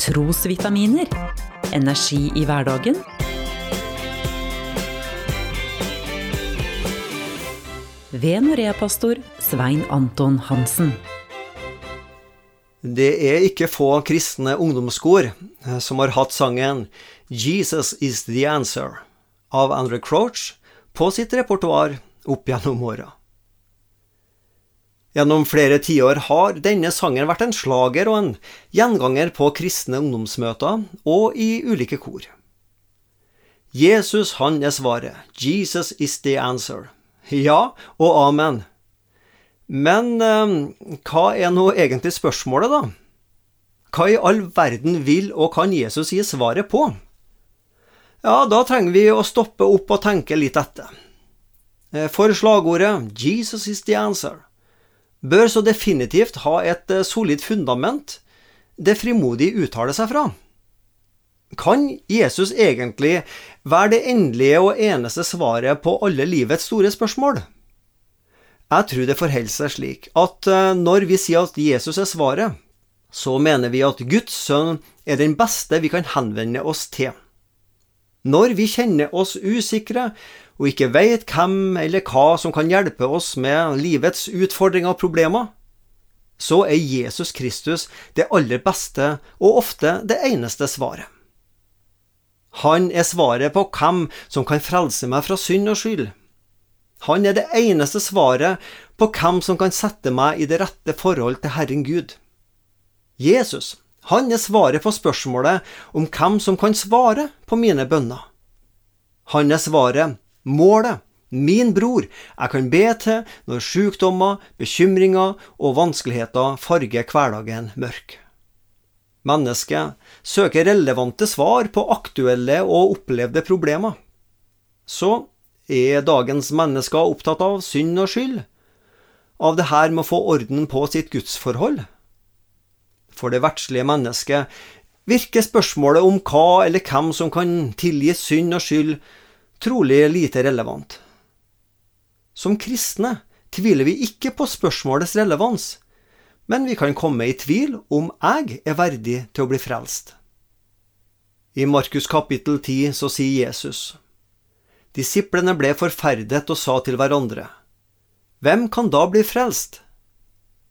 Trosvitaminer. Energi i hverdagen. Ved Norea-pastor Svein Anton Hansen. Det er ikke få kristne ungdomskor eh, som har hatt sangen 'Jesus is the answer' av Andre Crouch på sitt repertoar opp gjennom åra. Gjennom flere tiår har denne sangen vært en slager og en gjenganger på kristne ungdomsmøter og i ulike kor. Jesus, han er svaret. Jesus is the answer. Ja og amen. Men eh, hva er nå egentlig spørsmålet, da? Hva i all verden vil og kan Jesus gi svaret på? Ja, da trenger vi å stoppe opp og tenke litt etter. Eh, for slagordet 'Jesus is the answer' bør så definitivt ha et eh, solid fundament det frimodig uttaler seg fra. Kan Jesus egentlig være det endelige og eneste svaret på alle livets store spørsmål? Jeg tror det forholder seg slik at eh, når vi sier at Jesus er svaret, så mener vi at Guds sønn er den beste vi kan henvende oss til. Når vi kjenner oss usikre og ikke veit hvem eller hva som kan hjelpe oss med livets utfordringer og problemer, så er Jesus Kristus det aller beste og ofte det eneste svaret. Han er svaret på hvem som kan frelse meg fra synd og skyld. Han er det eneste svaret på hvem som kan sette meg i det rette forhold til Herren Gud. Jesus, han er svaret på spørsmålet om hvem som kan svare på mine bønner. Han er svaret Målet, min bror, jeg kan be til når sykdommer, bekymringer og vanskeligheter farger hverdagen mørk. Mennesket søker relevante svar på aktuelle og opplevde problemer. Så er dagens mennesker opptatt av synd og skyld, av det her med å få orden på sitt gudsforhold. For det verdslige mennesket virker spørsmålet om hva eller hvem som kan tilgi synd og skyld, trolig lite relevant. Som kristne tviler vi ikke på spørsmålets relevans, men vi kan komme i tvil om jeg er verdig til å bli frelst. I Markus kapittel 10 så sier Jesus, Disiplene ble forferdet og sa til hverandre, Hvem kan da bli frelst?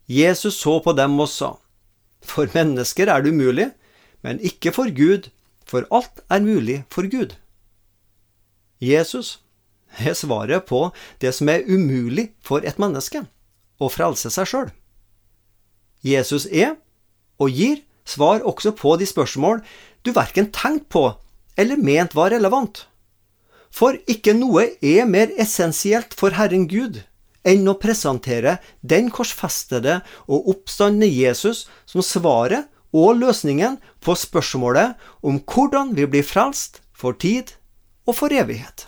Jesus så på dem og sa, For mennesker er det umulig, men ikke for Gud, for alt er mulig for Gud. Jesus er svaret på det som er umulig for et menneske å frelse seg sjøl. Jesus er, og gir, svar også på de spørsmål du verken tenkte på eller ment var relevant. For ikke noe er mer essensielt for Herren Gud enn å presentere den korsfestede og oppstandende Jesus som svaret og løsningen på spørsmålet om hvordan vi blir frelst for tid og for evighet.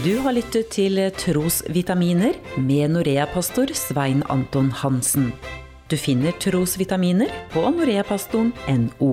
Du har lyttet til Trosvitaminer med Norea-pastor Svein Anton Hansen. Du finner trosvitaminer på noreapastoren.no.